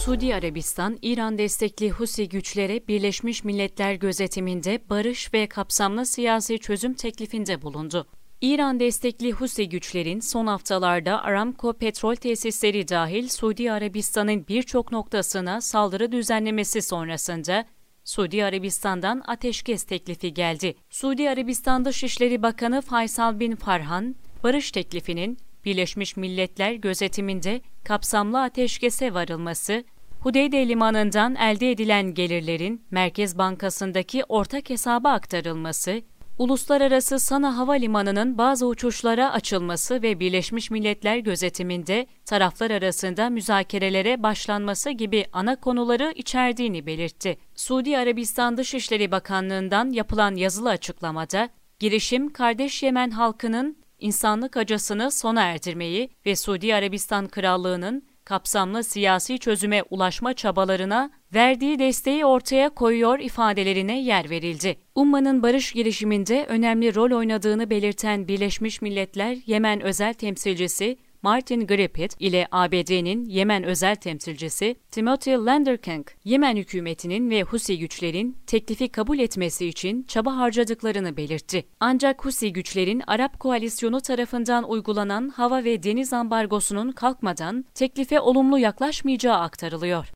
Suudi Arabistan, İran destekli Husi güçlere Birleşmiş Milletler gözetiminde barış ve kapsamlı siyasi çözüm teklifinde bulundu. İran destekli Husi güçlerin son haftalarda Aramco petrol tesisleri dahil Suudi Arabistan'ın birçok noktasına saldırı düzenlemesi sonrasında Suudi Arabistan'dan ateşkes teklifi geldi. Suudi Arabistan Dışişleri Bakanı Faysal bin Farhan, barış teklifinin Birleşmiş Milletler gözetiminde kapsamlı ateşkese varılması, Hudeyde limanından elde edilen gelirlerin Merkez Bankası'ndaki ortak hesaba aktarılması, Uluslararası Sana Havalimanı'nın bazı uçuşlara açılması ve Birleşmiş Milletler gözetiminde taraflar arasında müzakerelere başlanması gibi ana konuları içerdiğini belirtti. Suudi Arabistan Dışişleri Bakanlığı'ndan yapılan yazılı açıklamada, girişim kardeş Yemen halkının insanlık acısını sona erdirmeyi ve Suudi Arabistan Krallığı'nın kapsamlı siyasi çözüme ulaşma çabalarına verdiği desteği ortaya koyuyor ifadelerine yer verildi. Umman'ın barış girişiminde önemli rol oynadığını belirten Birleşmiş Milletler Yemen özel temsilcisi Martin Griffith ile ABD'nin Yemen özel temsilcisi Timothy Landerking, Yemen hükümetinin ve Husi güçlerin teklifi kabul etmesi için çaba harcadıklarını belirtti. Ancak Husi güçlerin Arap koalisyonu tarafından uygulanan hava ve deniz ambargosunun kalkmadan teklife olumlu yaklaşmayacağı aktarılıyor.